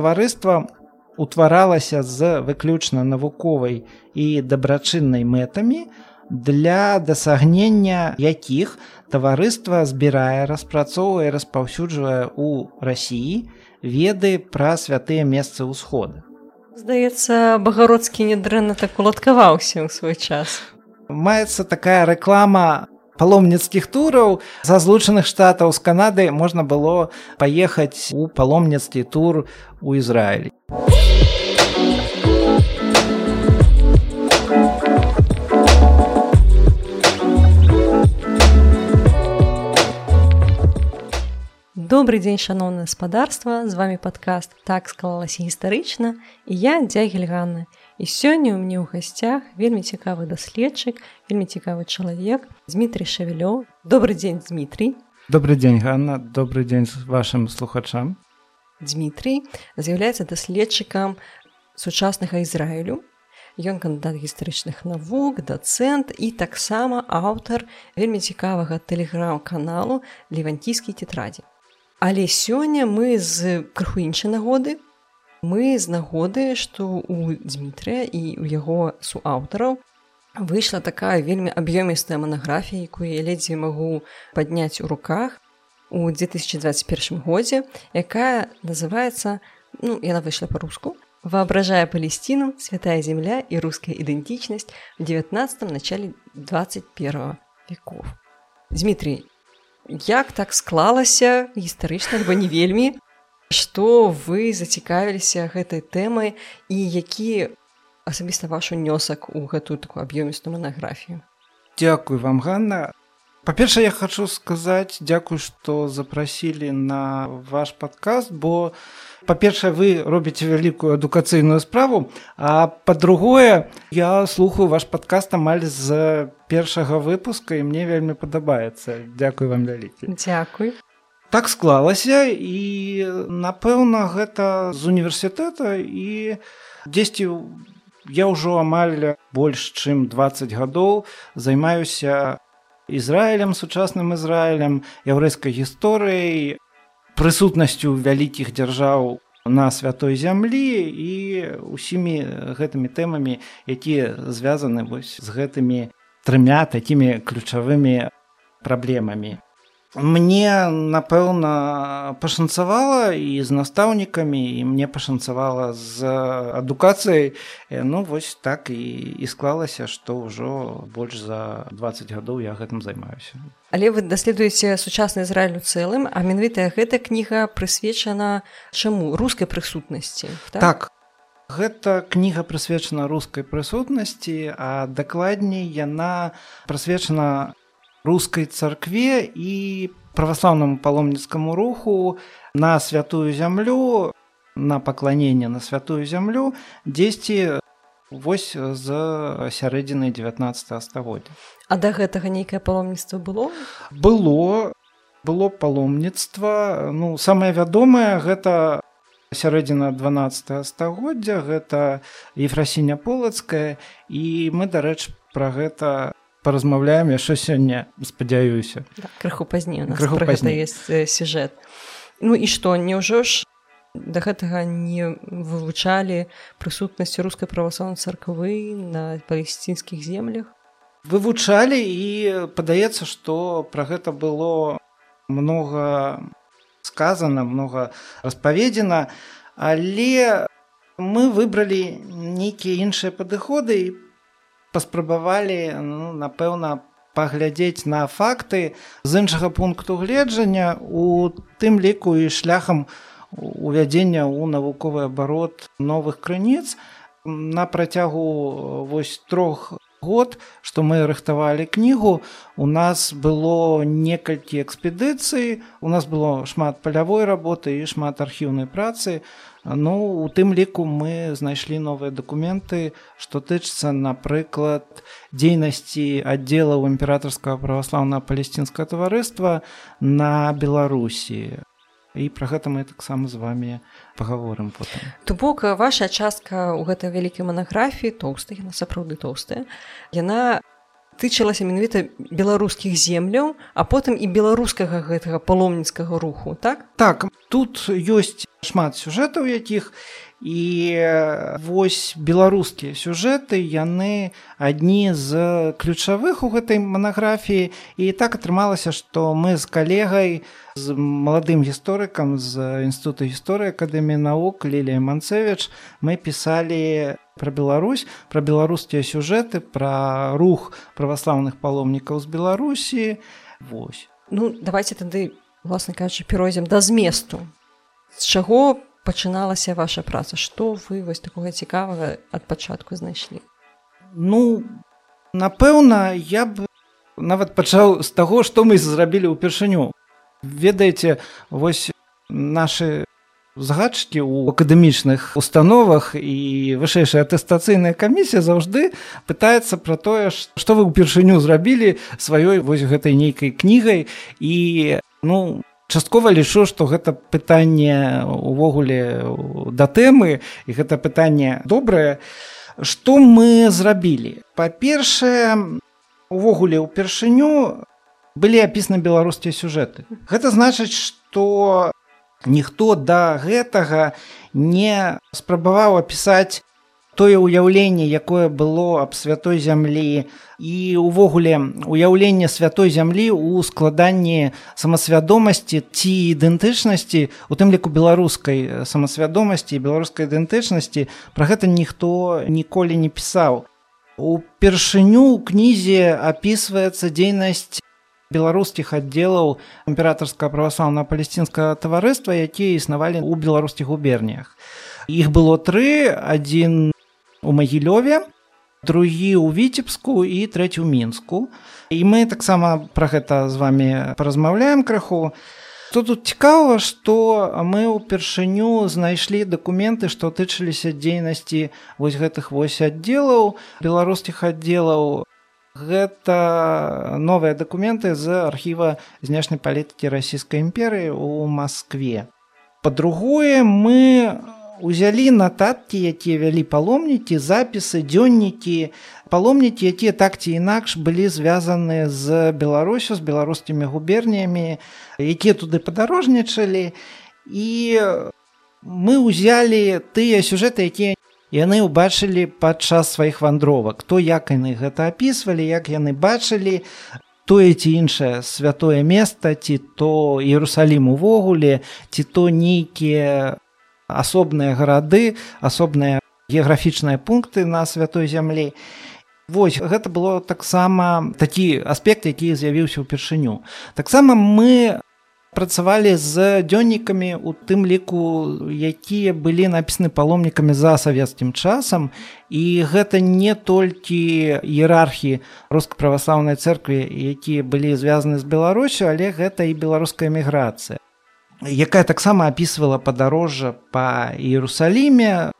таварыства утваралася з выключна навуковай і дабрачыннай мэтамі для дасягнення якіх таварыства збірае распрацоўвае распаўсюджвае ў рассіі веды пра святыя месцы ўсхода. Здаецца багародскі недрэнна так уладкаваўся ў свой час. Маецца такая рэклама паломніцкіх тураў за злучаных штатаў з канады можна было паехаць у паломніцкі тур у ізраілі Добры дзень шаноўна гаспадарства з вами падкаст так склалася гістарычна і я дзягельганна І сёння ў мне ў гасцях вельмі цікавы даследчык вельмі цікавы чалавек Дмітрий шавялё добрый дзень Дмітрий добрый дзень Ганна. Добрый дзень з вашим слухачам. Дмітрий з'яўляецца даследчыкам сучаснага Ізраілю. Ён кандыдат гістарычных навук, дацэнт і таксама аўтар вельмі цікавага тэлеграм-каналу левантійскай тетрадзі. Але сёння мы з крыху іншай нагоды мы з нагоды, што у Дмітрыя і ў яго суаўтараў выйшла такая вельмі аб'ёмістая манаграфія, якую я ледзьве магу падняць у руках у 2021 годзе, якая называецца ну, яна выйшла па-руску воображая Палестину, святая земля и русская идентичность в 19 начале 21 веков. Дмитрий, як так склалася гістарычна альбо не вельмі што вы зацікавіліся гэтай тэмай і які асабіста ваш унёсак у гэтую такую аб'ёмістую манаграфію? Дякую вам Ганна. Па-перша я хочу сказаць дзякую што запрасілі на ваш падкаст бо па-першае вы робіце вялікую адукацыйную справу а па-другое я слухаю ваш падкаст амаль з першага выпуска і мне вельмі падабаецца. Дзякуй вам вялікі. Дзякуй так склалася і напэўна гэта з універсітэта і дзесьці я ўжо амаль больш чым 20 гадоў займаюся ізраілем сучасным ізраілем яўрэйскай гісторыяй прысутнасцю вялікіх дзяржаў на святой зямлі і усімі гэтымі тэмамі якія звязаны вось з гэтымі трымя такімі ключавымі праблемамі Мне напэўна пашанцавала і з настаўнікамі і мне пашанцавала з адукацыяй. Ну вось так і і склалася што ўжо больш за 20 гадоў я гэтым займаюся. Але вы даследуеце сучасны Ізраіль у цэлым а менавітая гэта кніга прысвечана чаму? Рускай прысутнасці так, так. Гэта кніга прысвечана рускай прысутнасці, а дакладней яна прысвечана рускай царкве і праваслаўнаму паломніцкаму руху на святую зямлю на пакланенне на святую зямлю дзесьці вось з сярэдзіны 19 стагоддзя. А да гэтага нейкае паломніцтва было? Было было паломніцтва. Ну самае вядомае гэта сярэдзіна 12 стагоддзя гэта ефрасіня полацкая і мы дарэч пра гэта паразмаўляем яшчэ сёння спадзяюся да, крыху пазней крыху пазней есть сюжэт Ну і што няўжо ж да гэтага не вывучалі прысутнасці рускай праваслаўнай царквы на палесцінскіх землях? Вывучалі і падаецца што пра гэта было много сказано много распаведзена але мы выбралі нейкія іншыя падыходы і паспрабавалі ну, напэўна паглядзець на факты з іншага пункту гледжання. У тым ліку і шляхам увядзення ў навуковы абарот новых крыніц. На працягу вось трох год што мы рыхтавалі кнігу у нас было некалькі экспедыцый у нас было шмат палявой работы і шмат архіўнай працы Ну у тым ліку мы знайшлі новыя дакументы, што тычыцца, напрыклад, дзейнасці аддзелаў імператорскага праваслаўнага палесцінскага таварыства на Беларусі. І пра гэта мы таксама з вами паговорым. То бок ваша частка ў гэтай вялікай манаграфіі тоўстая, яна сапраўды тоўстая. Яна тычылася менавіта беларускіх земляў, а потым і беларускага гэтага паломніцкага руху так? Так тут ёсць шмат сюжэтаў якіх і вось беларускія сюжэты яны адні з ключавых у гэтай манаграфіі. І так атрымалася што мы з калегай з маладым гісторыкам з інстытута гісторыі акадэміі навук лілія манцевич мы пісалі пра Беларусь пра беларускія сюжэты пра рух праваслаўных паломнікаў з беларусі вось. Ну давайте тады власна кажучы перайдзем да зместу з чаго пачыналася ваша праца? Што вы вось такога цікавага ад пачатку знайшлі? Ну напэўна я б нават пачаў з таго што мы зрабілі ўпершыню. Ведаеце вось наши загадчыкі ў акадэмічных установах і вышэйшая атэстацыйная камісія заўжды пытаецца пра тое што вы ўпершыню зрабілі сваёй вось гэтай нейкай кнігай. І ну часткова лічу што гэта пытанне увогуле да тэмы і гэта пытанне добрае. Што мы зрабілі? Па-першае увогуле ўпершыню былі апісаны беларускія сюжэты. Гэта значыць што ніхто да гэтага не спрабаваў апісаць тое ўяўленне якое было аб святой зямлі. І увогуле уяўленне святой зямлі ў складанні самасвядомасці ці ідэнтычнасці у тым ліку беларускай самасвядомасці беларускай ідэнтычнасці пра гэта ніхто ніколі не пісаў. Упершыню ў кнізе апісваецца дзейнасць беларускіх аддзелаў імператорска праваслаўна палесцінскага таварыства якія існавалі ў беларускіх губерніях. Іх было тры. Адзін у магілёве другі ў віцебску і трэці ў мінску. І мы таксама пра гэта з вами паразмаўляем крыху. То тут цікава што мы ўпершыню знайшлі дакументы што тычыліся дзейнасці вось гэтых вось аддзелаў беларускіх аддзелаў гэта новыя дакументы з архіва знешняй палітыкі расійскай імперыі ў Маскве. Па-другое мы узялі нататкі якія вялі паломнікі запісы дзённікі. Паломнікі якія так ці інакш былі звязаны з беларусю з беларускімі губерніямі якія туды падарожнічалі. І мы ўзялі тыя сюжэты якія яны ўбачылі падчас сваіх вандровак то як яны гэта апісвалі як яны бачылі тое ці іншае святое место ці то Ерусалім увогуле ці то нейкія асобныя гарады асобныя геаграфічныя пункты на святой зямлі. Вось гэта было таксама такі аспект які з'явіўся ўпершыню. Таксама мы працавалі з дзённікамі у тым ліку якія былі напісаны паломнікамі за савецкім часам. І гэта не толькі іерархі руска-праваслаўнай церквы якія былі звязаны з беларусю але гэта і беларуская эміграцыя якая таксама апісвала падарожжа па Іерусаліме.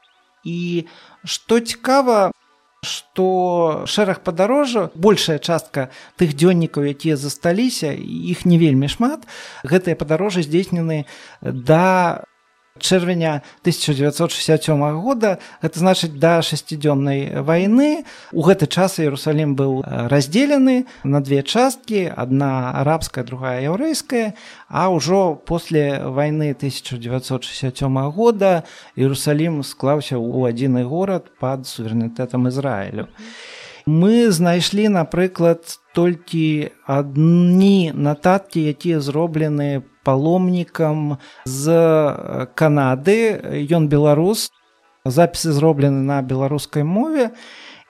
І што цікава што шэраг падарожжа большая частка тых дзённікаў якія засталіся іх не вельмі шмат гэтыя падарожжы здзейснены да чэрвеня 1967 года это значыць да шасцідзённай вайны у гэты час Ерусалім быў раздзелены на две часткі одна арабская другая яўрэйская а ўжо после вайны 1967 года Ерусалім склаўся ў адзіны горад под суверэнітэтам Ізраілю мы знайшлі напрыклад толькі адні нататкі якія зроблены паломнікам з Канады. Ён беларус. Запісы зроблены на беларускай мове.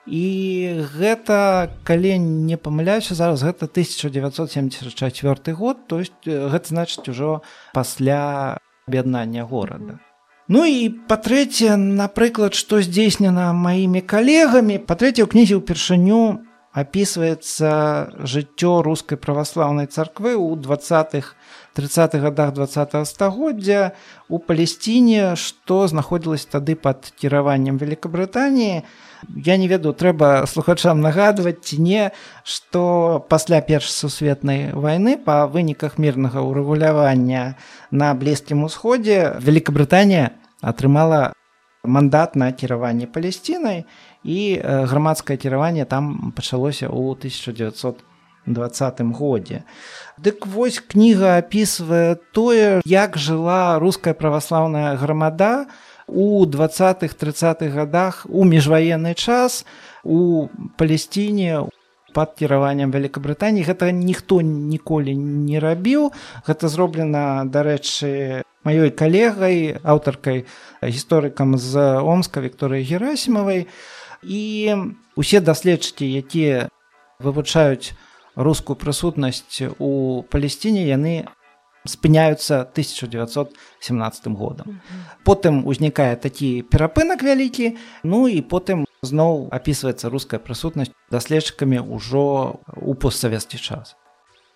І гэта калі не памыляюся зараз гэта 1974 год то есть гэта значыць ужо пасля аб'яднання горада Ну і па-трэцяе напрыклад што здзейснена маімі калегамі па-трэцяе ў кнізе ўпершыню опісваецца жыццё рускай праваслаўнай царквы ў двадцатых 30-х годах два стагоддзя у палесціне што знаходзілась тады пад кіраваннем Великабрытаніі. Я не веду трэба слухачам нагадваць ці не што пасля першай сусветнай вайны па выніках мірнага ўрэгулявання на блізкім усходзе Великабрытанія атрымала мандат на кіраванне палесцінай і грамадскае кіраванне там пачалося ў 1900 двадцатым годзе. Дык вось кніга опісвае тое як жыла руская праваслаўная грамада у двадцатых тридцатых годах у міжваенны час у палесціне под кіраваннем Вялікабрытаніі. Гэта ніхто ніколі не рабіў. Гэта зроблена дарэчы маёй калегай аўтаркай гісторыкам з омска Вікторыяй герасімавай і усе даследчыкі якія вывучаюць рускую прысутнасць у палесціне яны спыняюцца 1917 годам. Потым узнікае такі перапынак вялікі ну і потым зноў опісваецца руская прысутнасць даследчыкамі ўжо у постсавецкі час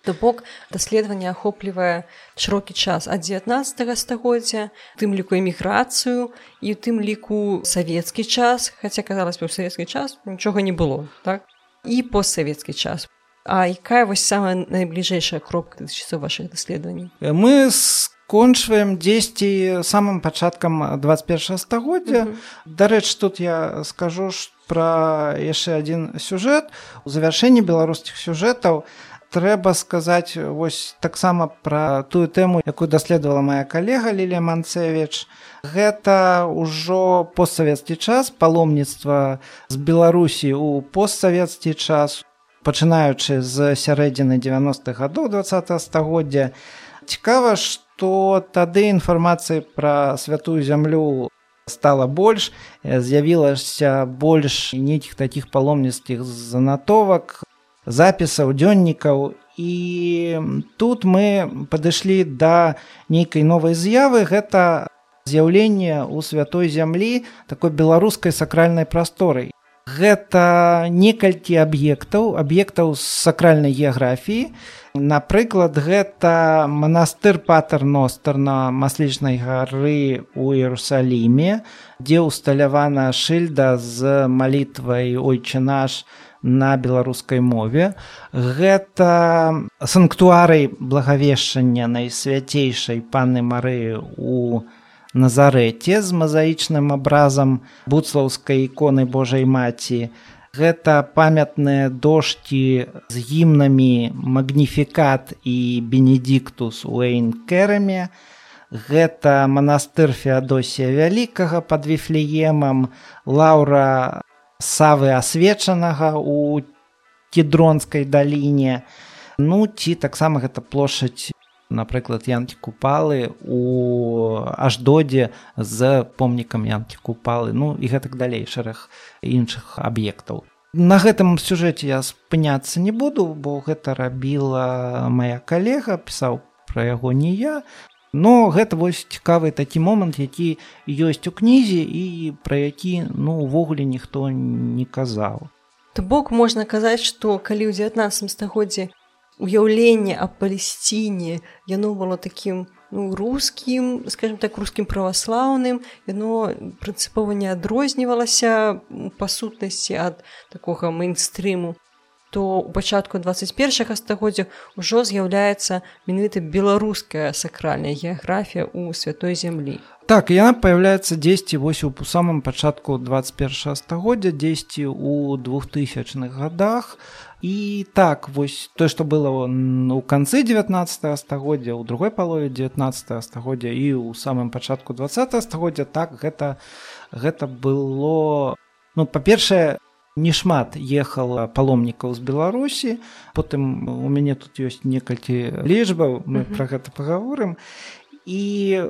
то бок даследаванне ахоплівае шырокі час. Ад 19 стагоддзя тым ліку эміграцыю і у тым ліку савецкі час хаця казалось бы савецкі час нічога не было так? І постсавецкі час. А якая вось самая найбліжэйшая кропка часов ваших даследаванняў? Мы скончваем дзесьці самым пачаткам 21 стагоддзя. Дарэч тут я скажу пра яшчэ адзін сюжэт. У завяршэнні беларускіх сюжэтаў трэба сказаць вось таксама пра тую тэму якую даследавала моя калега лілія манцевич гэта ўжо постсавецкі час паломніцтва з беларусі у постсавецкі час пачынаючы з сярэдзіны 90-х гадоў 20 стагоддзя. Цікава што тады інфармацыі пра святую зямлю стала больш з'явілася больш нейкіх такіх паломніцкіх занатовак запісаў дзённікаў. І тут мы падышлі да нейкай новай з'явы. Гэта з'яўленне ў святой зямлі такой беларускай сакральнай прасторай. Гэта некалькі аб'ектаў аб'ектаў з сакральнай геаграфіі. Напрыклад гэта манастыр патер ностер на маслічнай гары у іерусаліме дзе ўсталявана шыльда з малітвай ойчы наш на беларускай мове гэта санктуарый благавешчання найсвяцейшай паны мары у назарэце з мазаічным абразам буцлаўскай іконы Божай маці. Гэта памятныя дошкі з гімнамі магніфікат і бенедиктус уэйн кэраме. Гэта манастыр Феадосія вялікага пад віфлеемам лаўра савы асвечанага у кедронскай даліне. Ну ці таксама гэта плошаць напрыклад янкі купалы у аждодзе з помнікам янкі купалы ну і гэтак далей шэраг іншых аб'ектаў на гэтым сюжэце я спыняцца не буду бо гэта рабіла моя калега пісаў пра яго не я но гэта вось цікавы такі момант які ёсць у кнізе і пра які ну увогуле ніхто не казаў. То бок можна казаць што калі ў 19 стагоддзе уяўленне о палесціне яно было таким ну, рускім скажем так рускім праваслаўным яно прынцыпова не адрознівалася па сутнасці ад такога мейнстрыму то у пачатку 21 стагоддзя ўжо з'яўляецца менавіта беларуская сакральная геаграфія у святой зямлі. Так яна появляецца дзесьці вось у самым пачатку 21 стагоддзя дзесьці у двухтысячных годах і так вось тое што было у канцы 19 стагоддзя у другой палове 19 стагоддзя і ў самым пачатку 20 стагоддзя так гэта гэта было ну па-першае не шмат ехала паломнікаў з беларусі потым у мяне тут ёсць некалькі лічбаў мы mm -hmm. пра гэта паговорым і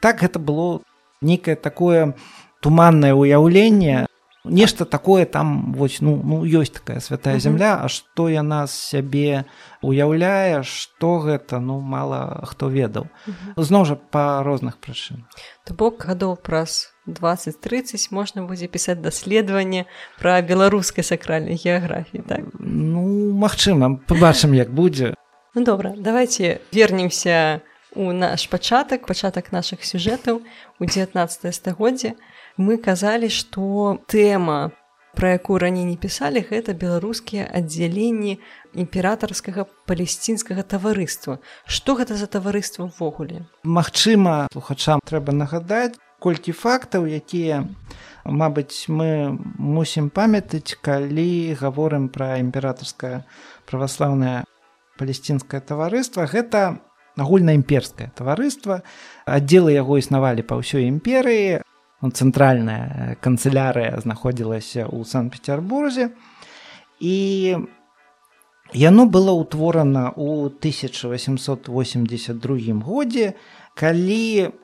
так гэта было некае такое туманнае ўяўленне нешта такое там вось ну ну ёсць такая святая земля а што яна з сябе уяўляе што гэта ну мала хто ведаў зноў жа па розных прычын то бок гадоў праз 20-30 можна будзе пісаць даследаванне пра беларускай сакральнай геаграфіі так? Ну магчыма побачым як будзе. Ну добра давайте вернемся у наш пачатак пачатак наших сюжэтаў. У 19 стагоддзе мы казалі што тэма пра якую раней не пісалі гэта беларускія аддзяленні імператарскага палесцінскага таварыства. Што гэта за таварыства ўвогуле? Магчыма слухачам трэба нагадаць колькі фактаў якія Мабыць мы мусім памятаць калі гаворым пра імператорскае праваслаўнае палесцінскае таварыства. Гэта агульнаімперскае таварыства. Аддзелы яго існавалі па ўсёй імперыі. Цэнтральная канцылярыя знаходзілася ў санкт-петербурзе. І яно было ўтворана ў 1882 годзе калі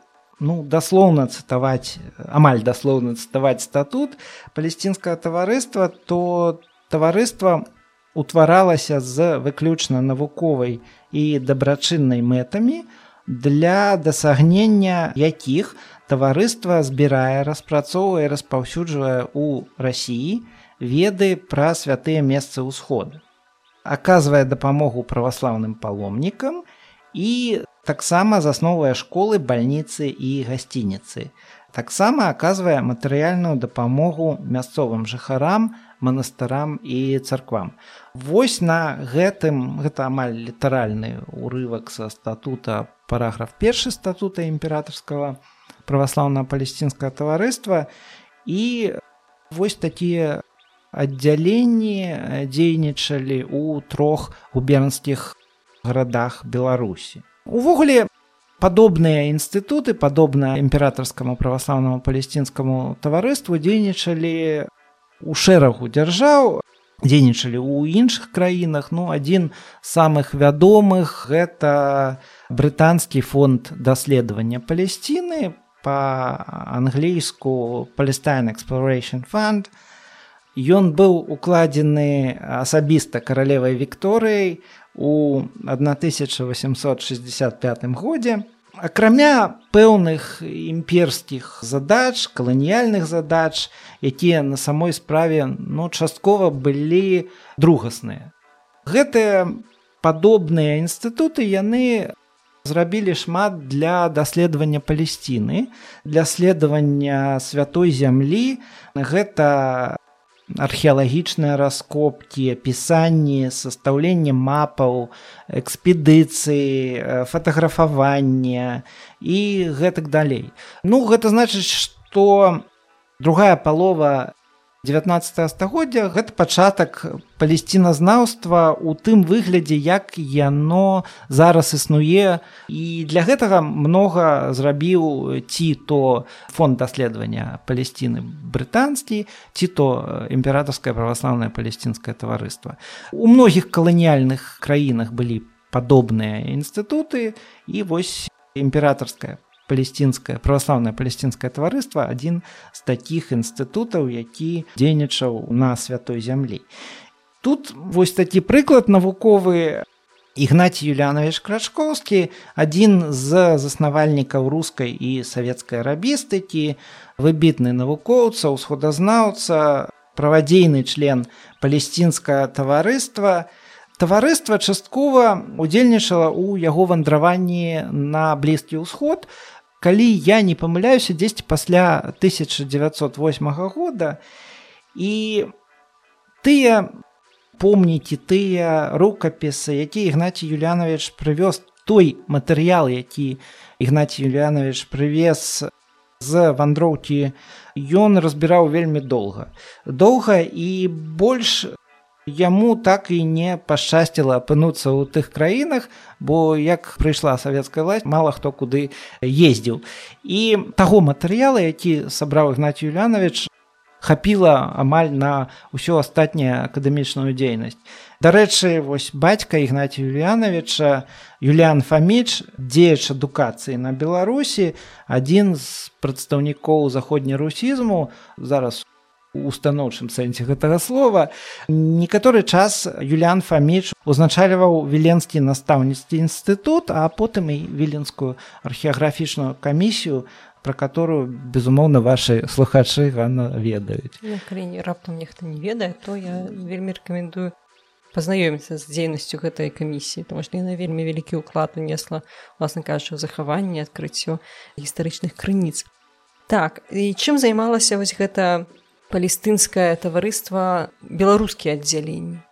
ну даслоўна цытаваць амаль даслоўна цытаваць статут палесцінскага таварыства то таварыства утваралася з выключна навуковай і дабрачыннай мэтамі для дасягнення якіх таварыства збірае распрацоўвае распаўсюджвае ў рассіі веды пра святыя месцы ўсхода аказвае дапамогу праваслаўным паломнікам і таксама засновая школы бальніцы і гасцініцы. Таксама аказвае матэрыяльную дапамогу мясцовым жыхарам, манастырам і царквам. Вось на гэтым гэта амаль літаральны урывак са статута параграф першы статута імператорскага праваслаўна-палесцінскага таварыства і вось такія аддзяленні дзейнічалі ў трох губернскіх гарадах Беларусі. Увогуле падобныя інстытуты падобна імператорскаму праваслаўнаму палесцінскаму таварыству дзейнічалі у шэрагу дзяржаў дзейнічалі ў іншых краінах ну адзін з самых вядомых гэта брытанскі фонд даследавання палесціны па-англійску палестайн exploration фанд ён быў укладзены асабіста каралевай вікторыяй у 1865 годзе акрамя пэўных імперскіх задач каланіяльных задач якія на самой справе ну часткова былі другасныя. Гэтыя падобныя інстытуты яны зрабілі шмат для даследавання палесціны для следавання святой зямлі. Гэта археалагічныя раскопкі апісанні састаўленне мапаў экспедыцыі фатаграфавання і гэтак далей. Ну гэта значыць што другая палова 19 стагоддзя гэта пачатак палесціназнаўства у тым выглядзе як яно зараз існуе. І для гэтага многа зрабіў ці то фонд даследавання палесціны брытанскі ці то імператорскае праваслаўнае палесцінскае таварыства. У многіх каланіяльных краінах былі падобныя інстытуты і вось імператорская палесцінскае праваслаўнае палесцінскае таварыства адзін з такіх інстытутаў які дзейнічаў на святой зямлі тут вось такі прыклад навуковы. Ігнаці юлянович крачкоўскі адзін з заснавальнікаў рускай і савецкай арабістыкі выбітны навукоўца ўсходазнаўца правадзейны член палесцінскага таварыства. Таварыства часткова удзельнічала ў яго вандраванні на блізкі ўсход калі я не памыляюся дзесьці пасля 1908 года і тыя помнікі тыя рукапісы які ігнаці юлянович прывёз той матэрыял які ігнаці юлянович прывез з вандроўкі ён разбіраў вельмі доўга. Доўга і больш яму так і не пашчасціла апынуцца ў тых краінах бо як прыйшла савецкая власть мала хто куды ездзіў. І таго матэрыяла які сабраў ігнат юлянович хапіла амаль на ўсё астатняе акадэмічную дзейнасць. Дарэчы вось бацька ігнаці юліяновича юліан фаміч дзеяч адукацыі на беларусі адзін з прадстаўнікоў заходнерусізму зараз у устаноўчым сэнсе гэтага слова. Некаторы час юлян фаміч узначальваў віленскі настаўніцкі інстытут а потым і віленскую археаграфічную камісію про которую безумоўна ваши слухачы ганна ведаюць. Краіне раптам нехта не ведае то я вельмі рэкамендую пазнаёміцца з дзейнасцю гэтай камісіі тому што яна вельмі вялікі ўклад унесла власна кажучы захаванне адкрыццё гістарычных крыніц. Так і чым займалася вось гэта палестынскае таварыства беларускія аддзяленні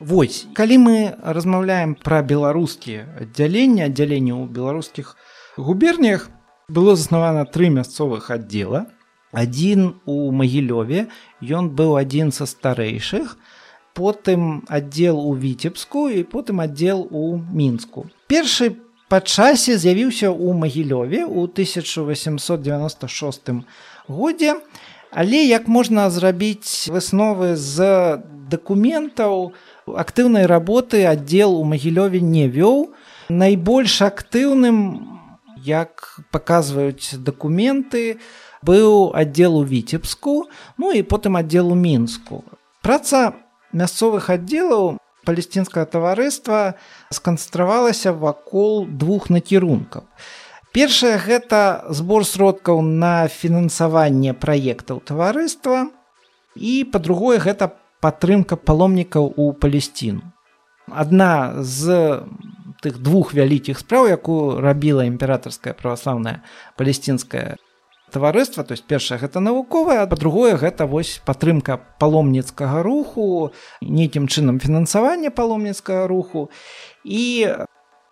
Вось калі мы размаўляем пра беларускія аддзяленні аддзяленні ў беларускіх губерніях было заснавана тры мясцовых аддзела. Адзін у магілёве ён быў адзін са старэйшых потым аддзел у віцебску і потым аддзел у мінску. Першы па часе з'явіўся ў магілёве ў 1896 годзе але як можна зрабіць высновы з дакументаў? Актыўнай работы аддзел у магілёве не вёў. Найбольш актыўным як паказваюць дакументы быў аддзел у віцебску ну і потым аддзел у мінску. Праца мясцовых аддзелаў палесцінскага таварыства сканцэнтравалася вакол двух накірункаў першае гэта збор сродкаў на фінансаванне праектаў таварыства. І па-другое гэта падтрымка паломнікаў у палесціну адна з тых двух вялікіх спраў якую рабіла імператорская праваслаўная палесцінская таварыства то есть першае гэта навуковае а па-другое гэта вось падтрымка паломніцкага руху нейкім чынам фінансавання паломніцкага руху. І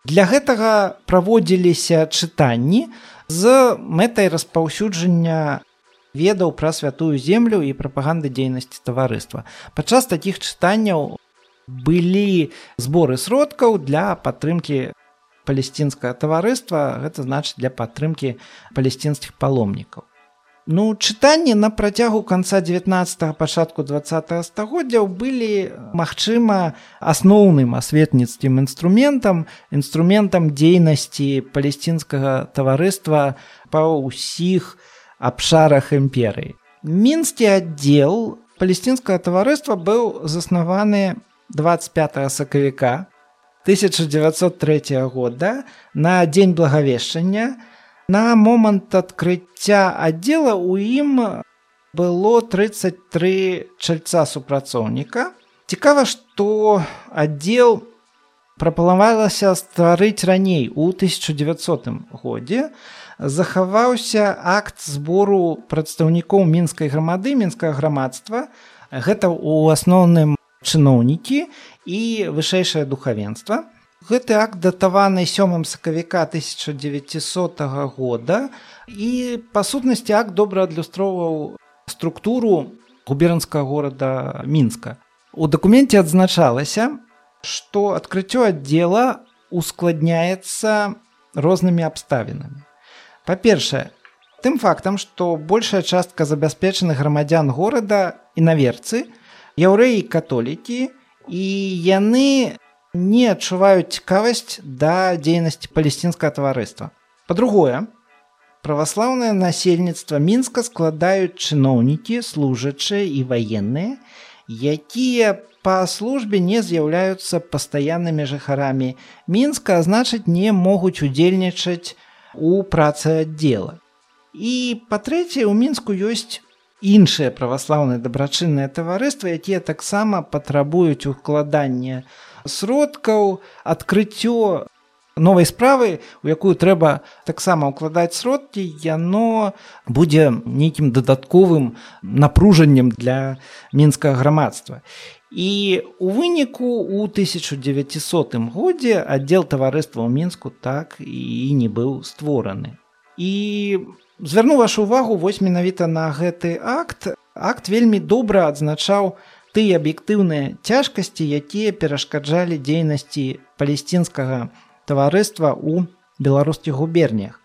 для гэтага праводзіліся чытанні з мэтай распаўсюджання ведаў пра святую землю і прапаганды дзейнасці таварыства. Падчас такіх чытанняў былі зборы сродкаў для падтрымкі палесцінскае таварыства гэта значыць для падтрымкі палесцінскіх паломнікаў ну чытанні на працягу канца 19 пачатку 20 стагоддзяў былі магчыма асноўным асветніцкім інструментам інструментам дзейнасці палесцінскага таварыства па ўсіх абшарах імперыі. Мінскі аддзел палесцінскага таварыства быў заснаваны 25 сакавіка 1903 года на дзень благавешчання на момант адкрыцця аддзела у ім было 33 чальца супрацоўніка. Цікава што аддзел прапалавалася стварыць раней у 1900 годзе. Захаваўся акт збору прадстаўнікоў мінскай грамады мінскага грамадства. Гэта ў асноўным чыноўнікі і вышэйшае духавенства. Гэты акт датаваны сёмым сакавіка 1900 года і па сутнасці акт добра адлюстроўваў структуру губернскага горада мінска. У дакуменце адзначалася, што адкрыццё аддзела ускладняецца рознымі абставінамі. Па-першае, тым фактам, што большая частка забяспечаных грамадзян горада і наверцы, яўрэі католікі і яны не адчуваюць цікавасць да дзейнасці палесцінскага таварыства. Па-другое, праваслаўнае насельніцтва мінска складаюць чыноўнікі, служачыя і ваенныя, якія па службе не з'яўляюцца пастаяннымі жыхарамі мінска, значыць не могуць удзельнічаць у працы аддзела. І па-трэцяе, у мінску ёсць іншыя праваслаўныя дабрачынныя таварыствы, якія таксама патрабуюць укладання сродкаў, адкрыццё новай справы, у якую трэба таксама ўкладаць сродкі, яно будзе нейкім дадатковым напружаннем для мінскага грамадства. І у выніку у 1900 годзе аддзел таварыства ў мінску так і не быў створаны. І звярну вашу увагу вось менавіта на гэты акт акт вельмі добра адзначаў тыя аб'ектыўныя цяжкасці якія перашкаджалі дзейнасці палесцінскага таварыства ў беларускіх губернях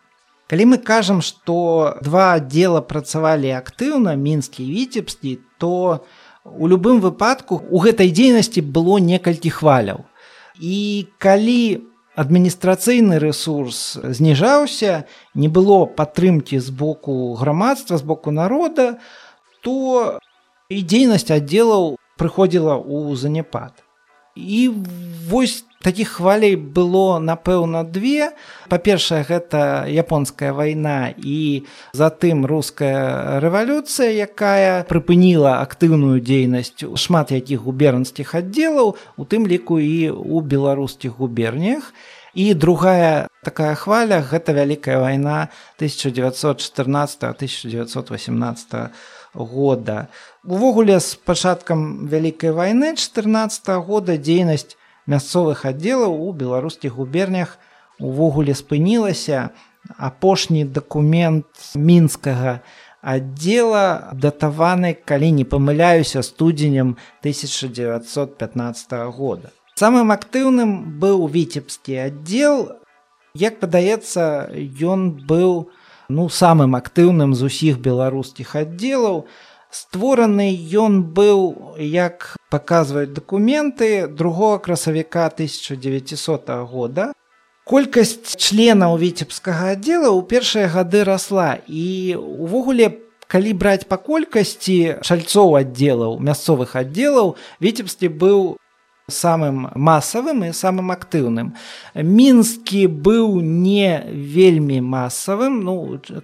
калі мы кажам што два аддзела працавалі актыўна мінскі віцебскі то у любым выпадку у гэтай дзейнасці было некалькі хваляў. І калі адміністрацыйны ресурс зніжаўся не было падтрымкі з боку грамадства з боку народа то і дзейнасць аддзелаў прыходзіла ў заняпад і вось такіх хвалей было напэўна две. Па-першае гэта японская вайна і затым руская рэвалюцыя якая прыпыніла актыўную дзейнасць шмат якіх губернскіх аддзелаў у тым ліку і у беларускіх губерніях. І другая такая хваля гэта вялікая вайна 1914 1918 года увогуле з пачаткам вялікай вайны 14 года дзейнасць мясцовых аддзелаў у беларускіх губернях увогуле спынілася. Апошні дакумент мінскага аддзела датаваны калі не памыляюся студзенем 1915 года. Самым актыўным быў віцебскі аддзел. Як падаецца ён быў ну самым актыўным з усіх беларускіх аддзелаў. Створаны ён быў як паказваюць дакументы другого красавіка 1900 года. Колькасць членаў віцебскага аддзела ў першыя гады расла. І увогуле калі браць па колькасці шальцоў аддзелаў мясцовых аддзелаў віцебскі быў самым масавым і самым актыўным мінскі быў не вельмі масавым ну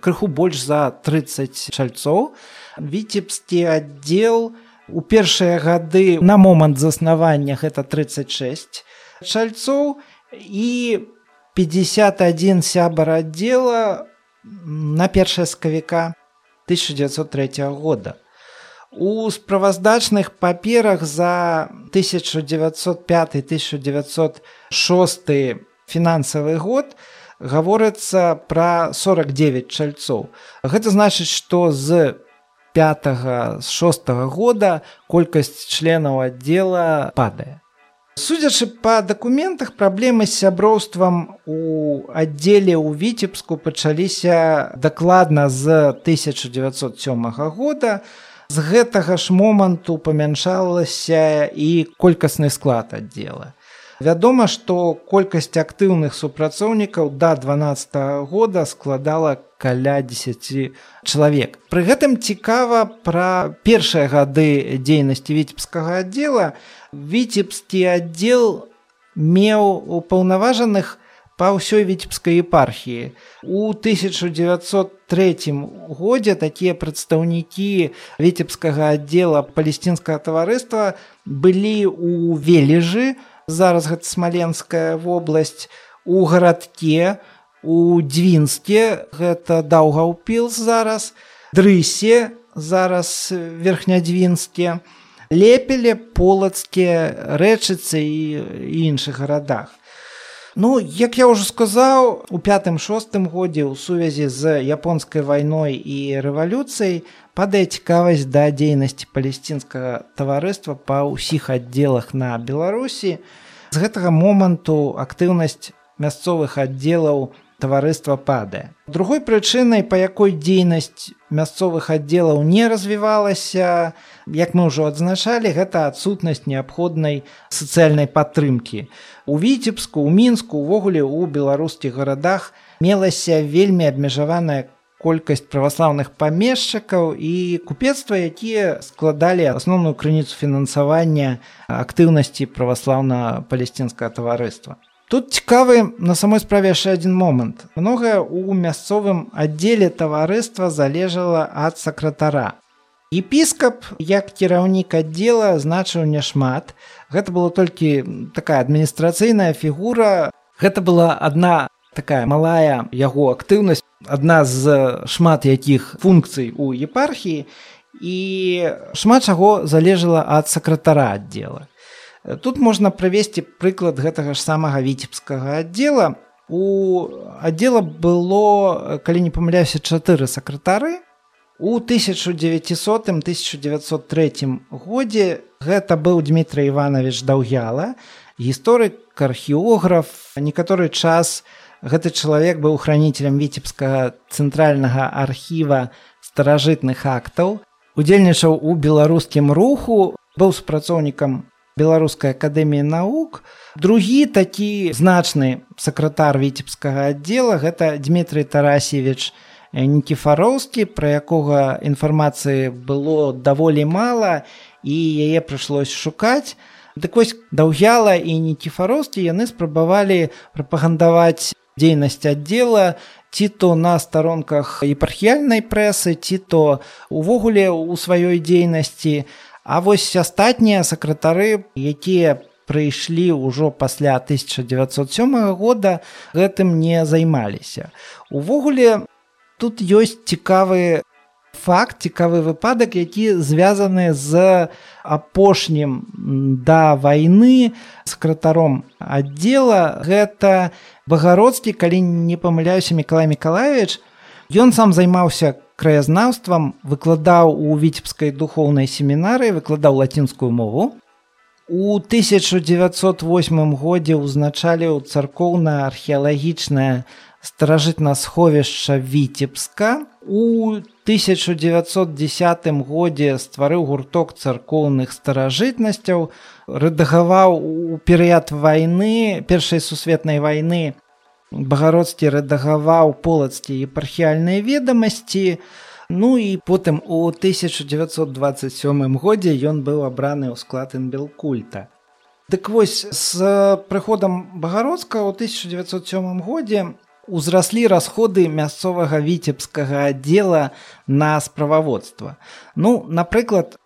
крыху больш за 30 шальцоў віцебскі аддзел у першыя гады на момант заснавання гэта 36 шальцоў і 51 сябар аддзела на першае скавіка 1903 года. У справаздачных паперах за 1905-1906 фінансавы год гаворыцца пра 49 чальцоў. Гэта значыць, што з 5 з 6 года колькасць членаў аддзела падае. Судзячы па дакументах праблемы з сяброўствам у аддзеле ў віцебску пачаліся дакладна з 1907 года. З гэтага ж моманту памяншалася і колькасны склад аддзела. Вядома, што колькасць актыўных супрацоўнікаў да 12 -го года складала каля 10 чалавек. Пры гэтым цікава пра першыя гады дзейнасці віцебскага аддзела, віцебскі аддзел меў упаўнаважаных па ўсёй віцебскай епархіі. У 1903 годзе такія прадстаўнікі віцебскага аддзела палесцінскага таварыства былі ў вележы, зараз гэта смаленская вобласць у гарадке, у дзвінске гэта даўгаўпіл зараз, дрысе зараз верхнядзвінске, лепеле полацкія рэчыцы і іншых гарадах. Ну, як я ўжо сказаў, у пятым шостым годзе ў сувязі з японскай вайной і рэвалюцыяй падае цікавасць да дзейнасці палесцінскага таварыства па ўсіх аддзелах на Беларусі. З гэтага моманту актыўнасць мясцовых аддзелаў таварыства падае. Другой прычынай, па якой дзейнасць мясцовых аддзелаў не развівалася, як мы ўжо адзначалі, гэта адсутнасць неабходнай сацыяльнай падтрымкі. У віцебску, у мінску, увогуле ў беларускіх гарадах мелася вельмі абмежаваная колькасць праваслаўных памешчыкаў і купецтва, якія складалі асноўную крыніцу фінансавання актыўнасці праваслаўна-палесцінскага таварыства. Тут цікавы на самой справе яшчэ адзін момант. Многае ў мясцовым аддзеле таварыства залежала ад сакратара. Епіскап, як кіраўнік аддзела значыў няшмат. Гэта было толькі такая адміністрацыйная фігура. Гэта была адна такая малая яго актыўнасць, адна з шмат якіх функцый у епархіі і шмат чаго залежала ад сакратара аддзела. Тут можна правесці прыклад гэтага ж самага віцебскага аддзела. У аддзела было, калі не памыляюся чатыры сакратары. У 1900-1903 годзе гэта быў Дмітрий Іванович Даўгяла, гісторык, археограф, некаторы час гэты чалавек быў хранителем віцебскага цэнтральнага архіва старажытных актаў, удзельнічаў у беларускім руху, быў супрацоўнікам беларускай акадэміі навук. Другі такі значны сакратар віцебскага аддзела гэта дмітрий тарасевич нікіфароўскі пра якога інфармацыі было даволі мала і яе прыйшлось шукаць дык вось даўгяла і нікіфароўскі яны спрабавалі прапагандаваць дзейнасць аддзела ці то на старонках епархіяльнай прэсы ці то увогуле у сваёй дзейнасці А вось астатнія сакратары, якія прыйшлі ўжо пасля 1907 года гэтым не займаліся. Увогуле тут ёсць цікавы факт, цікавы выпадак, які звязаны з апошнім да вайны сакратаром аддзела. Гэта багародскі калі не памыляюся мікалай мікалаевич ён сам займаўся краязнаўствам выкладаў у віцебскай духоўнай семінарыі выкладаў лацінскую мову. У 1908 годзе ўзначаліў царкоўна-археалагічнае старажытна сховішча віцебска у 1910 годзе стварыў гурток царкоўных старажытнасцяў рэдагаваў у перыяд вайны першай сусветнай вайны. Багародскі рэдагаваў полацкі епархіальныя ведамасці. Ну і потым у 1927 годзе ён быў абраны ў склад інбелкульта Дык вось з прыходам багародска ў 1907 годзе узраслі расходы мясцовага віцебскага аддзела на справаводства. Ну, напрыклад,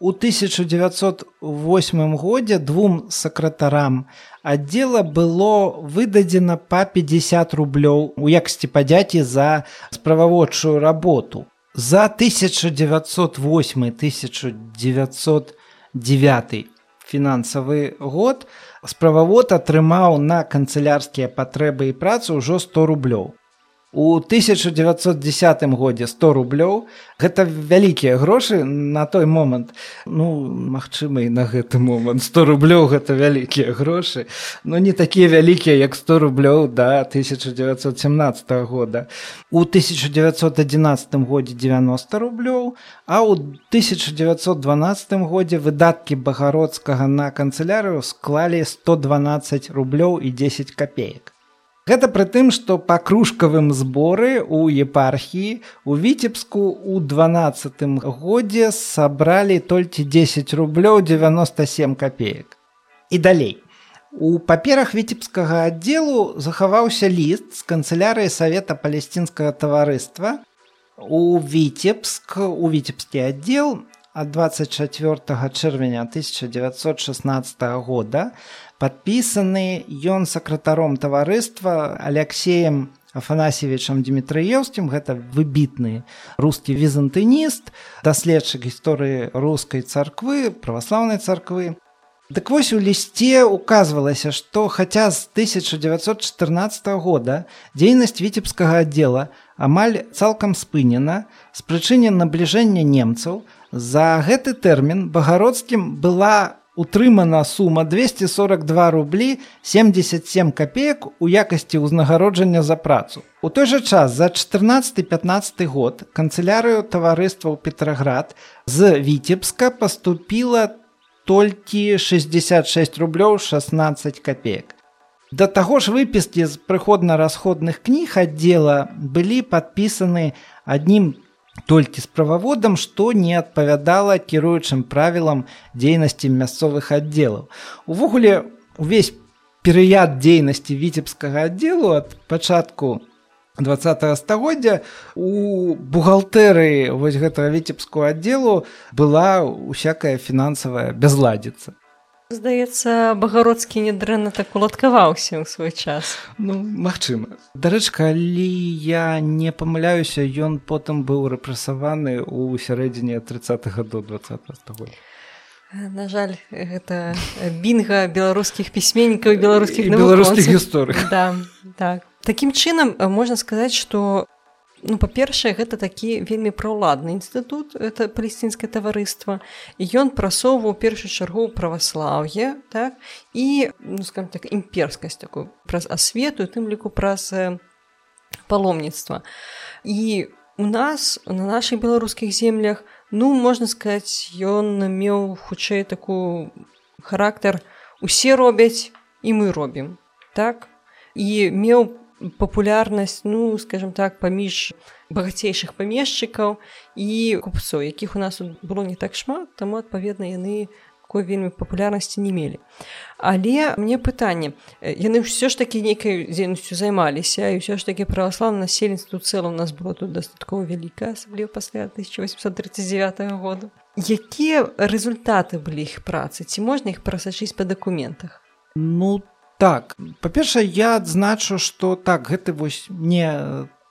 у 1908 годзе двум сакратарам аддзела было выдадзена па 50 рублёў у якасці падзяці за справаводчую работу. За 1908 1909 фінансавы год справавод атрымаў на канцылярскія патрэбы і працу ўжо 100 рублёў у 1910 годзе 100 рублёў. Гэта вялікія грошы на той момант. Ну магчыма і на гэты момант 100 рублёў гэта вялікія грошы. Но не такія вялікія як 100 рублёў да 1917 года. У 1911 годзе 90 рублёў а ў 1912 годзе выдаткі багародскага на канцылярыю склалі 112 рублёў і 10 копеек Гэта пры тым, што па кружкавым зборы ў епархіі у віцебску ў дванаццатым годзе сабралі толькі 10 рублёў 97 копеек. І далей. У паперах віцебскага аддзелу захаваўся ліст з канцылярыі савета палесцінскага таварыства. У віцебск у віцебскі аддзел ад 24 чэрвеня 1916 года падпісаны ён сакратаром таварыства алексеем афанасьевичам дмітрыеўскім гэта выбітны рускі візантыніст даследчык гісторыі рускай царквы праваслаўнай царквы Дык вось у лісце указвалася, што хаця з 1914 года дзейнасць віцебскага аддзела амаль цалкам спынена з прычыне набліжэння немцаў, за гэты тэрмін багародскім была утрымана сума 242 рублі 77 копеек у якасці ўзнагароджання за працу. У той жа час за 14-15 год канцылярыю таварыства ў Петраград з віцебска паступіла толькі 66 рублёў 16 копеек. Да таго ж выпіскі з прыходна-расходных кніг аддзела былі падпісаны аднім толькі з прававодам, што не адпавядала кіруючым правілам дзейнасці мясцовых аддзелаў. Увогуле увесь перыяд дзейнасці віцебскага аддзелу ад пачатку два стагоддзя у бухгалтэрыі вось гэтага віцебскую аддзелу была усякая фінансавая бязладзіца здаецца багародскі недрэнна так уладкаваўся ў свой час ну магчыма дарэч калі я не памыляюся ён потым быў рэпрэсаваны ў сярэдзіне 30 до 20 стагоддзя На жаль, гэта бінга беларускіх пісьменнікаў беларускіх беларускіх гісторый. Да, так. Такім чынам можна сказаць, што ну па-першае гэта такі вельмі праўладны інстытут это палесцінскае таварыства. Ён прасоўваў першую чаргу праваслаўе так і ну, скажем так імперскасць такую праз асвету тым ліку праз паломніцтва. І у нас на наших беларускіх землях ну можна сказаць ён меў хутчэй такую характар усе робяць і мы робім так. І меў по папулярнасць ну скажем так паміж багацейшых памешчыкаў і купцоў якіх у нас было не так шмат таму адпаведна яны такой вельмі папулярнасці не мелі. Але мне пытанне яны ўсё ж такі нейкай дзейнасцю займаліся і ўсё ж такі праваславна насельніцтва цэлу у нас было тут дастаткова вялікая асабліва пасля 1839 года. Якія результаты былі іх працы? Ці можна іх прасачыць па дакументах? Ну так па-першае я адзначу што так гэты вось не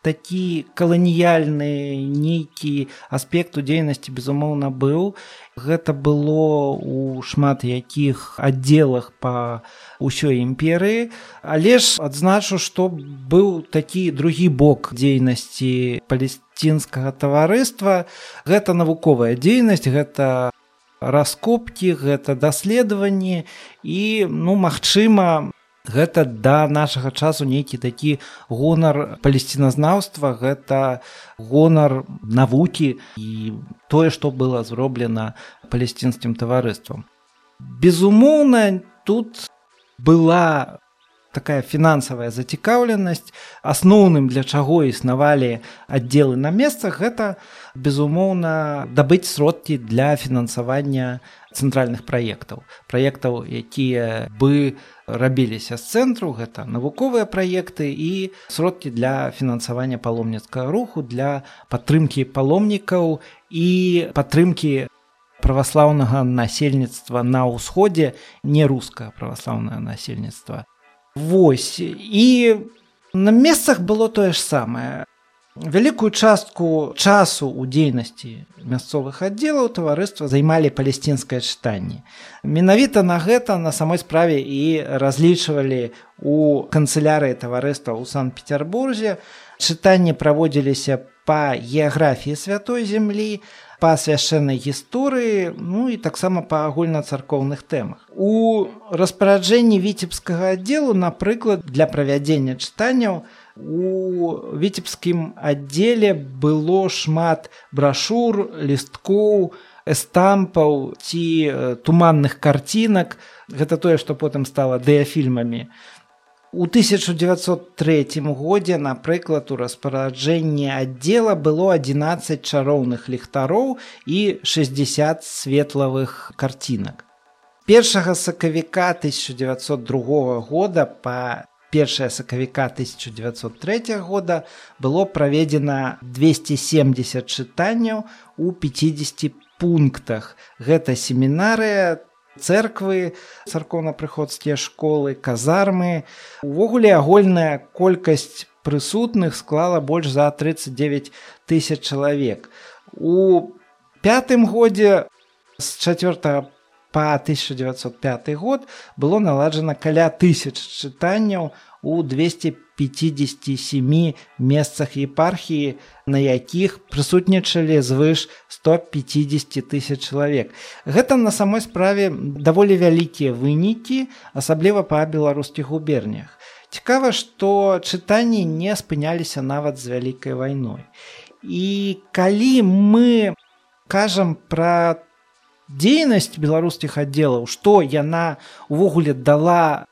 такі каланіяльны нейкі аспект у дзейнасці безумоўна быў. Гэта было у шмат якіх аддзелах па ўсёй імперыі. Але ж адзначу што быў такі другі бок дзейнасці палесцінскага таварыства. Гэта навуковая дзейнасць гэта раскопкі гэта даследаванні і ну магчыма гэта да нашага часу нейкі такі гонар палесціназнаўства гэта гонар навукі і тое што было зроблена палесцінскім таварыствам. Безумоўна тут была такая фінансавая зацікаўленасць. Асноўным для чаго існавалі аддзелы на месцах гэта безумоўна дабыць сродкі для фінансавання цэнтральных праектаў праектаў якія бы рабіліся з цэнтру гэта навуковыя праекты і сродкі для фінансавання паломніцкага руху для падтрымкі паломнікаў і падтрымкі праваслаўнага насельніцтва на ўсходзе не рускае праваслаўнае насельніцтва Вось і на месцах было тое ж самае. Вялікую частку часу ў дзейнасці мясцовых аддзелаў таварыства займалі палесцінскае чытанне. Менавіта на гэта на самой справе і разлічвалі у канцылярыі таварыства ў Сан-Петербурзе. Чытанні праводзіліся па геаграфіі святой зямлі, па свяшчэннай гісторыі ну і таксама па агульнацаркоўных тэмах у распараджэнні віцебскага аддзелу напрыклад для правядзення чытанняў у віцебскім аддзеле было шмат брашур лісткоў эстампаў ці туманных карцінак гэта тое што потым стала дыяфільмамі У 1903 годзе, напрыклад, у распараджэнні аддзела было 11 чароўных ліхтароў і 60 светлавых карцінак. Першага сакавіка 1902 года па першая сакавіка 1903 года было праведзена 270 чытанняў у 50 пунктах. Гэта семінарыя церквы царкоўна-прыходскія школы казармы увогуле агульная колькасць прысутных склала больш за 39 тысяч чалавек у пятым годзе з 4 по 1905 год было наладжана каля тысяч чытанняў у 257 месцах епархіі, на якіх прысутнічалі звыш 150 тысяч чалавек. Гэта на самой справе даволі вялікія вынікі, асабліва па беларускіх губернях. Цікава, што чытанні не спыняліся нават з вялікай вайной. І калі мы кажам пра дзейнасць беларускіх аддзелаў, што яна увогуле дала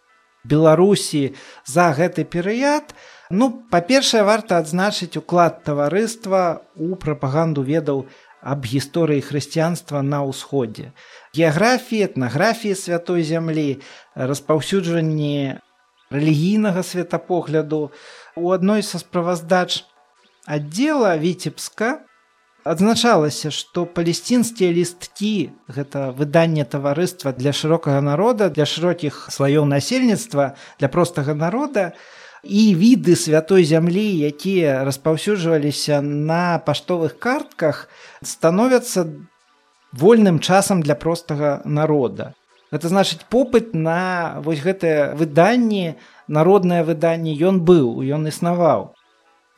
беларусі за гэты перыяд. Ну па-першае варта адзначыць уклад таварыства у прапаганду ведаў аб гісторыі хрысціянства на ўсходзе. Геаграфіі этнаграфіі святой зямлі распаўсюджванні рэлігійнага светапогляду. У адной са справаздач аддзела віцебска адзначалася што палесцінскія лісткі гэта выданне таварыства для шырокага народа для шырокіх слаёў насельніцтва для простага народа і віды святой зямлі якія распаўсюджваліся на паштовых картках становяцца вольным часам для простага народа. Это значыць попыт на вось гэтае выданне народнае выданне ён быў ён існаваў.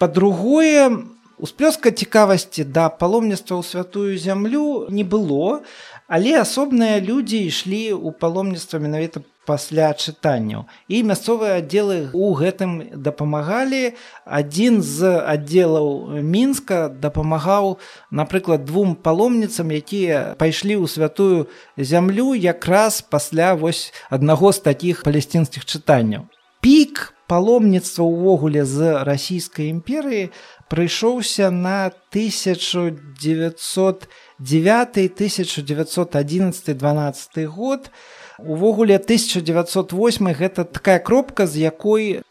Па-другое Усплёска цікавасці да паломніцтва ў святую зямлю не было, але асобныя людзі ішлі ў паломніцтва менавіта пасля чытанняў. І мясцовыя аддзелы ў гэтым дапамагалі. Адзін з аддзелаў мінска дапамагаў, напрыклад, двум паломніцам, якія пайшлі ў святую зямлю якраз пасля вось аднаго з такіх палесцінскіх чытанняў. Пік паломніцтва ўвогуле з расійскай імперыі прыйшоўся на 1909 1911 12 год. Увогуле 1908 гэта такая кропка з якой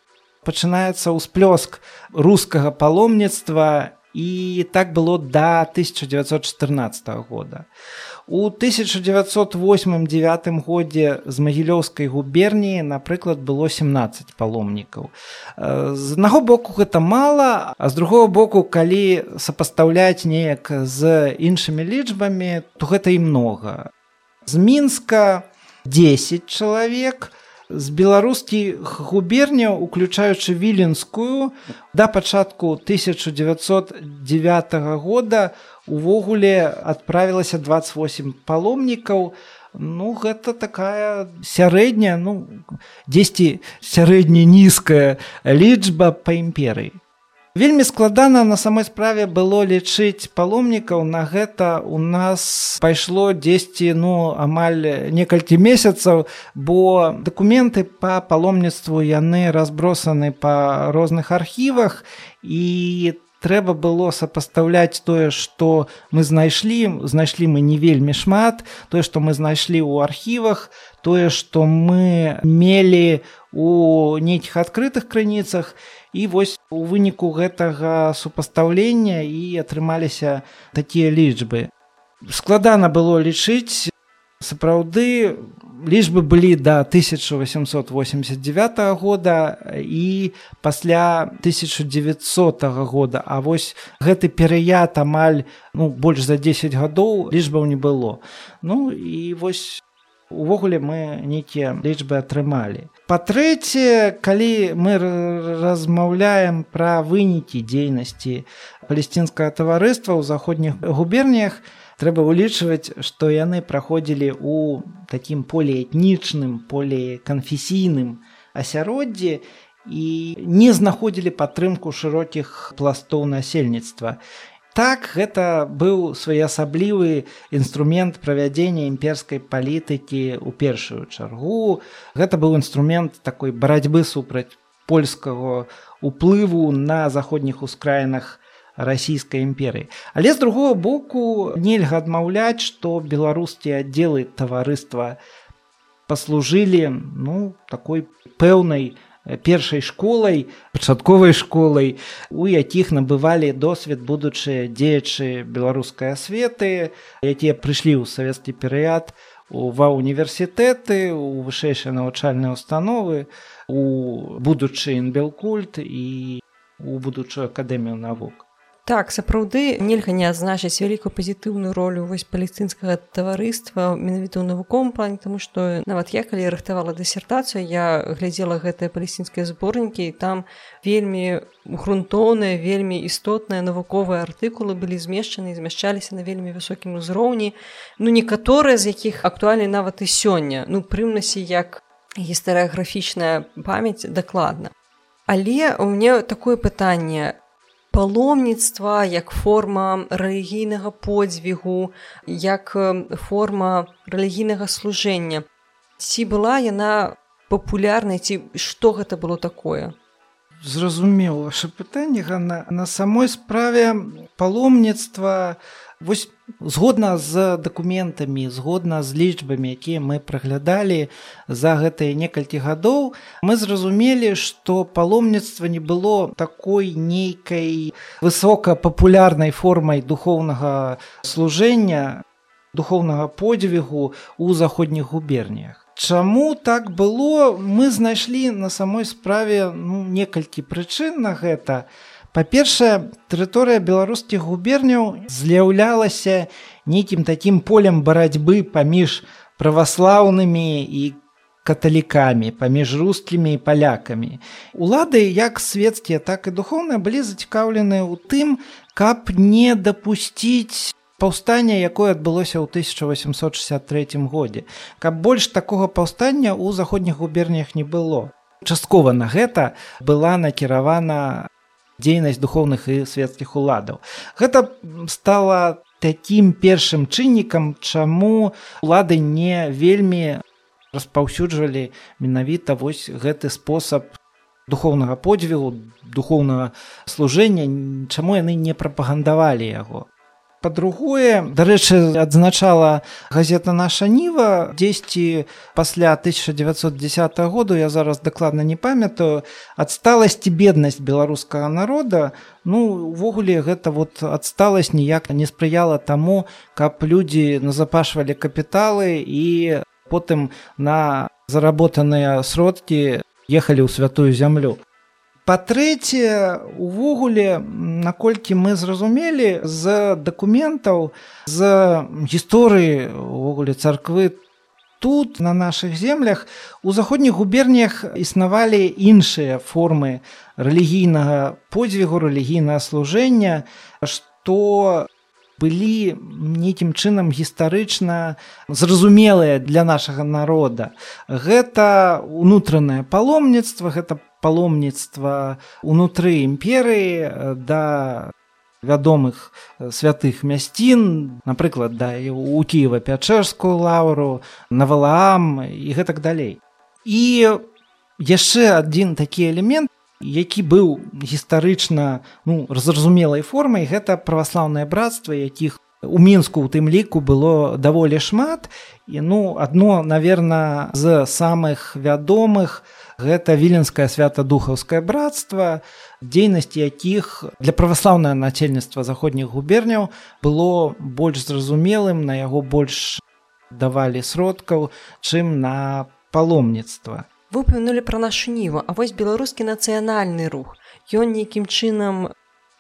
пачынаецца ўсплёск рускага паломніцтва і так было да 1914 года у 1908-9 годзе з магілёўскай губерніі напрыклад было 17 паломнікаў з аднаго боку гэта мала а з другого боку калі сапастаўляць неяк з іншымі лічбамі то гэта і многа з мінска 10 чалавек з беларускіх губерняў уключаючы віленскую да пачатку 1909 года увогуле адправілася 28 паломнікаў. Ну гэта такая сярэдняя ну дзесьці сярэдне нізкая лічба па імперыі. Вельмі складана на самой справе было лічыць паломнікаў. На гэта у нас пайшло дзесьці ну амаль некалькі месяцаў, бо дакументы па паломніцтву яны разбросаны па розных архівах. І трэба было сапастаўляць тое, што мы знайшлі, знайшлі мы не вельмі шмат, тое, што мы знайшлі ў архівах, тое, што мы мелі у нейкіх адкрытых крыніцах, і вось у выніку гэтага супастаўлення і атрымаліся такія лічбы. Складана было лічыць сапраўды лічбы былі да 1889 года і пасля 1900 года а вось гэты перыяд амаль ну больш за 10 гадоў лічбаў не было ну і вось увогуле мы нейкія лічбы атрымалі. Па-трэцяе, калі мы размаўляем пра вынікі дзейнасці палесцінскага таварыства ў заходніх губерніях, трэба ўлічваць, што яны праходзілі ў такім поліэтнічным, поліканфесійным асяроддзі і не знаходзілі падтрымку шырокіх пластоў насельніцтва. Так гэта быў своеасаблівы інструмент правядзення імперскай палітыкі ў першую чаргу. Гэта быў інструмент такой барацьбы супраць польскага уплыву на заходніх ускраінах расійскай імперыі. Але з другого боку нельга адмаўляць, што беларускія аддзелы таварыства паслужылі ну такой пэўнай, першай школай пачатковай школай у якіх набывалі досвед будучыя дзеячы беларускай асветы якія прыйшлі ў савецкі перыяд ва універсітэты у вышэйшай навучальнай установы у будучы інбелкульт і у будучую акадэмію навук Так сапраўды нельга не адзначыць вялікую пазітыўную ролю вось палестынскага таварыства менавіта ў навуковым плане тому што нават я калі рыхтавала дысертацыю я глядзела гэтыя палесцінскія зборнікі і там вельмі грунтоўныя вельмі істотныя навуковыя артыкулы былі змешчаны і змяшчаліся на вельмі высокім узроўні ну некаторыя з якіх актуальны нават і сёння. Ну прымнасе як гістарыяграфічная памяць дакладна. Але у мне такое пытанне паломніцтва як форма рэлігійнага подзвігу як форма рэлігійнага служэння ці была яна папулярнай ці што гэта было такое зразумела ваше пытанне на, на самой справе паломніцтва вось згодна з дакументамі згодна з лічбамі якія мы праглядалі за гэтыя некалькі гадоў мы зразумелі што паломніцтва не было такой нейкай высокапапулярнай формай духоўнага служэння духоўнага подзвігу у заходніх губерніях Чаму так было мы знайшлі на самой справе ну, некалькі прычын на гэта, Па-першае, тэрыторыя беларускіх губерняў з'яўлялася нейкім такім полем барацьбы паміж праваслаўнымі і каталікамі, паміж рускімі і палякамі. Улады як светецкія, так і духоўныя былі зацікаўлены ў тым, каб не дапусціць паўстання, якое адбылося ў 1863 годзе. Каб больш такога паўстання ў заходніх губерніях не было. Часткова на гэта была накіравана дзейнасць духовных і светскіх уладаў. Гэта стала такім першым чыннікам, чаму улады не вельмі распаўсюджвалі менавіта вось гэты спосаб духовнага подзвігу, духовнага служэння, чаму яны не прапагандавалі яго. Па-другое, дарэчы, адзначала газета наша ніва дзесьці пасля 1910 году я зараз дакладна не памятаю адсталасць і беднасць беларускага народа. Ну увогуле гэта вот адсталасць ніяк не спрыяла таму каб людзі назапашвалі капіталы і потым на заработаныя сродкі ехалі ў святую зямлю па-трэцяе увогуле наколькі мы зразумелі з дакументаў з гісторыі увогуле царквы тут на наших землях у заходніх губерніях існавалі іншыя формы рэлігійнага подзвігу рэлігійнага служэння што былі нейкім чынам гістарычна зразумелыя для нашага народа. Гэта унутранае паломніцтва гэта паломніцтва унутры імперыі да вядомых святых мясцін напрыклад да у кіева пячэрскую лаўру на валаам і гэтак далей. І яшчэ адзін такі элемент які быў гістарычна ну зразумелай формай гэта праваслаўнае братства якіх у мінску у тым ліку было даволі шмат. І ну адно наверно з самых вядомых у гэта віленскае свята-духаўскае братства. Дзейнасці якіх для праваслаўнае насельніцтва заходніх губерняў было больш зразумелым на яго больш давалі сродкаў чым на паломніцтва. Выпамянули пра нашу ніву А вось беларускі нацыянальны рух. Ён нейкім чынам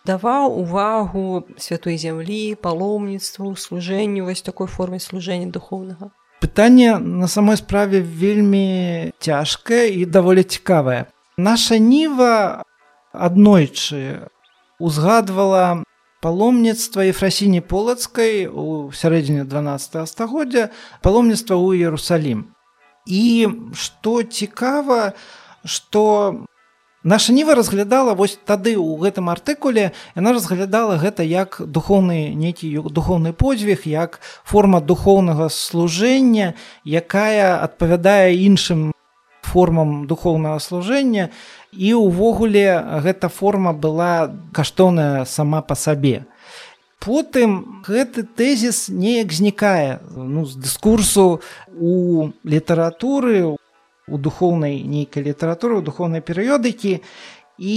даваў увагу святой зямлі паломніцтву служэнню вось такой форме служэння духовнага пытанне на самой справе вельмі цяжкае і даволі цікавае. Наша ніва аднойчы узгадвала паломніцтва ефрасіні полацкай у сярэдзіне 12 стагоддзя паломніцтва ў Ерусалім. І што цікава, што наша ніва разглядала вось тады ў гэтым артыкуле яна разглядала гэта як духоўны нейкі духоўны подзвіг як форма духоўнага служэння якая адпавядае іншым формам духоўнага служэння. І ўвогуле гэта форма была каштоўная сама па сабе. Потым гэты тэзіс неяк знікае ну, з дыскурсу у літаратуры у у духоўнай нейкай літаратуры у духоўнай перыёдыкі і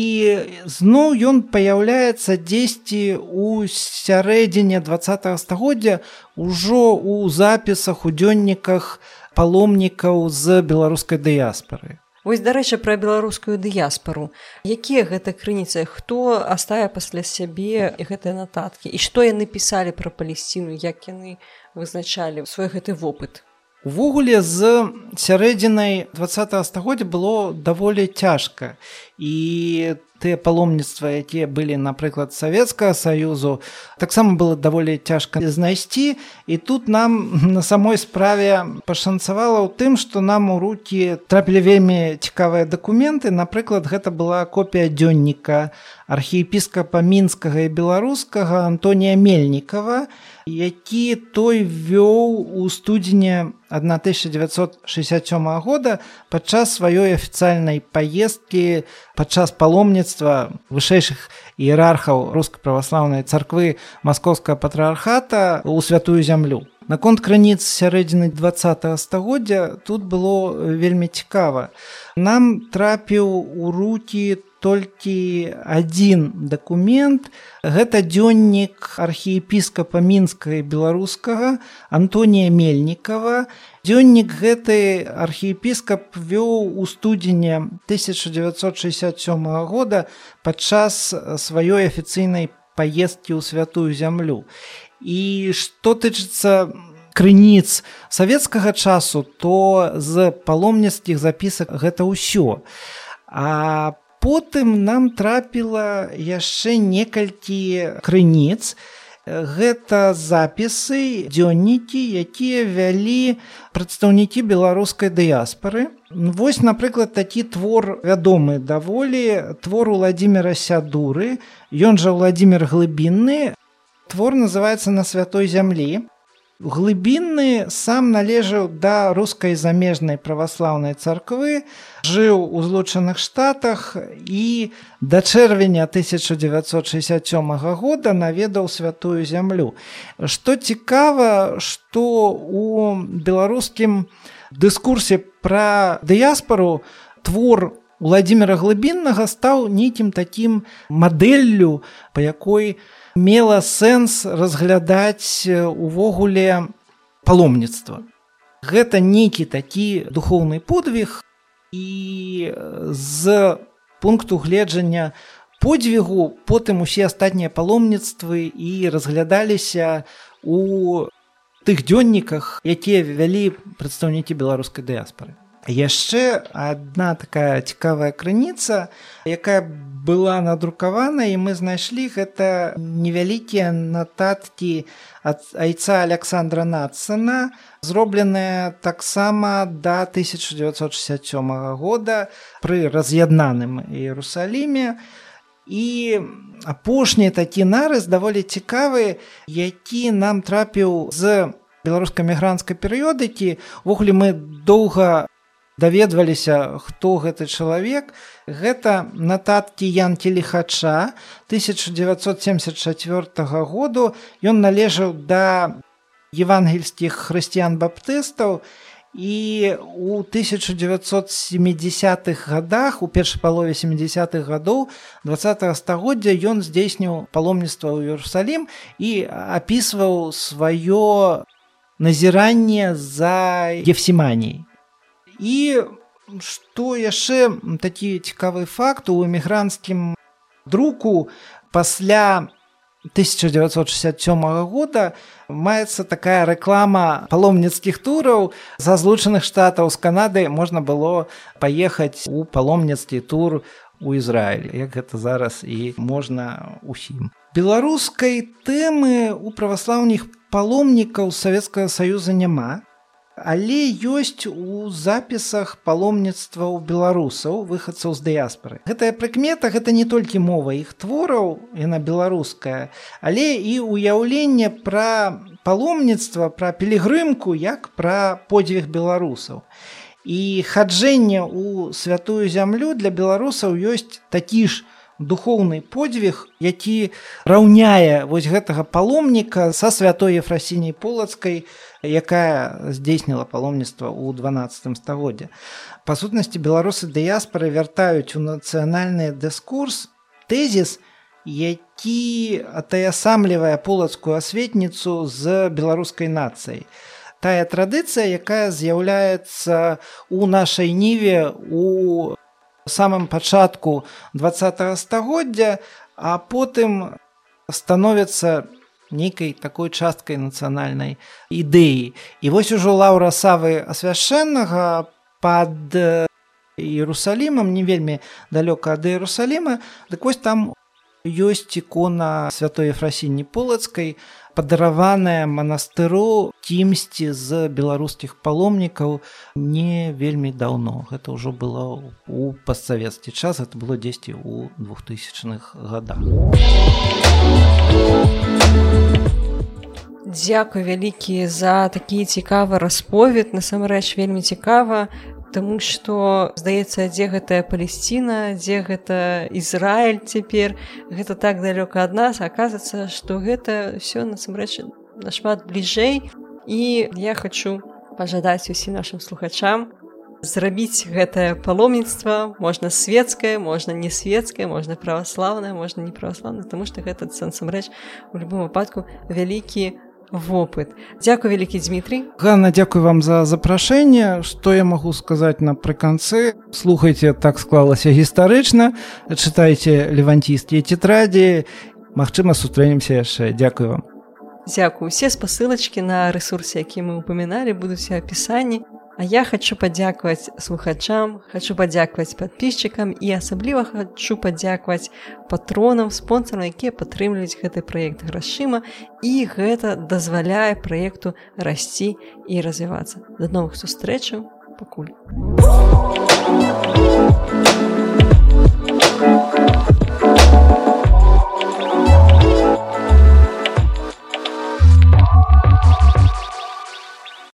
зноў ён паяўляецца дзесьці у сярэдзіне два стагоддзя ўжо ў запісах у дзённіках паломнікаў з беларускай дыяспары Вось дарэчы пра беларускую дыяспару. Якія гэта крыніцы? Хто аставя пасля сябе гэтыя нататкі? І што яны пісалі пра палесціну як яны вызначалі свой гэты вопыт Увогуле з сярэдзінай два стагоддзя было даволі цяжка і тыя паломніцтва, якія былі, напрыклад, савецкага саюзу, таксама было даволі цяжка знайсці. І тут нам на самой справе пашанцавала ў тым, што нам у рукі трапілі вельмі цікавыя дакументы. Напрыклад, гэта была копія дзённіка архіепіскапа мінскага і беларускага Антонія Мельнікава, які той вёў у студзені 1967 года падчас сваёй афіцыяльнай паездкі падчас паломніцтва вышэйшых іерархаў рускай праваслаўнай царквы маскоўскага патрыархата ў святую зямлю. Наконт крыніц сярэдзіны два стагоддзя тут было вельмі цікава. Нам трапіў у рукі толькі адзін дакумент. Гэта дзённік архіепіскапа мінскага беларускага Антонія мельнікова дзённік гэты архіепіскап вёў у студзеня 1967 года падчас сваёй афіцыйнай паездкі ў святую зямлю. І што тычыцца крыніц савецкага часу то з паломніцкіх запісак гэта ўсё. А потым нам трапіла яшчэ некалькі крыніц. Гэта запісы, дзённікі, якія вялі прадстаўнікі беларускай дыяспары. Вось, напрыклад, такі твор вядомы даволі твор Владдзіміра Сядуры, Ён жа Владдзімир глыбінны. Твор называецца на святой зямлі. Глыбінны сам належаў да рускай замежнай праваслаўнай царквы жыў у злучаных штатах і да чэрвеня 1967 года наведаў святую зямлю. Што цікава што у беларускім дыскурсе пра дыяспору твор владимира глыбіннага стаў нейкім такім мадэллю па якой мела сэнс разглядаць увогуле паломніцтва. Гэта нейкі такі духоўны подвиг і з пункту гледжання подвігу потым усе астатнія паломніцтвы і разглядаліся у тых дзённіках, якія вялі прадстаўнікі беларускай дыяспары яшчэ одна такая цікавая крыніца якая была надрукавана і мы знайшлі гэта невялікія нататкі ад айца александра нацана зробленыя таксама да 1967 года пры раз'яднаным іерусаліме. І апошні такі нарыс даволі цікавы які нам трапіў з беларуска-мігрантскай перыёдыкі. Ввогуле мы доўга даведваліся хто гэты чалавек. Гэта нататкі янкі лихача 1974 году. Ён належаў да евангельскіх хрысціян баптыстаў і у 1970-х годах у першай палове 70-х гадоў 20 стагоддзя ён здзейсніў паломніцтва ў Іерусалім і апісваў сваё назіранне за ефсіманіяй і што яшчэ такі цікавы факт у эмігранцкім друку пасля 1967 года маецца такая рэклама паломніцкіх тураў. За злучаных штатаў з канады можна было паехаць у паломніцкі тур у Ізраіль як гэта зараз і можна усім беларускай тэмы у праваслаўных паломнікаў савецкага саюза няма Але ёсць у запісах паломніцтва ў беларусаў выхадцаў з дыяспары. Гэтая прыкмета гэта не толькі мова іх твораў, яна беларуская, але і ўяўленне пра паломніцтва пра пілігрымку як пра подзвіг беларусаў. І хаджэнне ў святую зямлю для беларусаў ёсць такі ж, духоўны подзвіг які раўняе вось гэтага паломніка са святой ефрасіняй полацкай якая здзейсніла паломніцтва ў 12 стагоддзя па сутнасці беларусы дыяспары вяртаюць у нацыянальны дыскурс тэзіс які атаясамлівае полацкую асветніцу з беларускай нацыяй. Тая традыцыя якая з'яўляецца у нашай ніве у самым пачатку два стагоддзя а потым становіцца нейкай такой часткай нацыянальнай ідэі. І вось ужо лаўра савы асвяшчэннага пад Іерусалімам не вельмі далёка ад Іерусаліма дык вось там ёсць ікона святой фрасіні полацкай падараваная манастыру кімсьці з беларускіх паломнікаў не вельмі даўно гэта ўжо было у пастсавецкі час это было дзесьці ў двухтысячных годах Дзякуй вялікі за такі цікавы расповед насамрэч вельмі цікава Таму што здаецца, дзе гэтая Палесціна, дзе гэта Ізраіль цяпер, гэта так далёка ад нас, аказацца, што гэта ўсё насамрэч нашмат бліжэй. І я хачу пажадаць усім нашим слухачам зрабіць гэтае паломніцтва. Можна светскае можна не светскае можна праваслаўнае можна не праваслаўна тому што гэта сэнсамрэч у любом выпадку вялікі вопыт Дякую вялікі Дмітрий Ганна дзякую вам за запрашэнне что я магу сказаць напрыканцы слухайте так склалася гістарычна чытайце левантійскія тетрадзі Мачыма сустрэнемся яшчэ. Дзякую вам. Дякую. Усе спасылачкі на рэсурсе які мы упаміналі будуць апісанні А я хочу падзякаваць слухачам, хочу падзякаваць подписчикам і асабліва хочу падзякаваць патронам, спонсорам, якія падтрымліваюць гэты праект грашыма і гэта дазваляе праекту расці і развівацца. Да новых сустрэчаў, пакуль.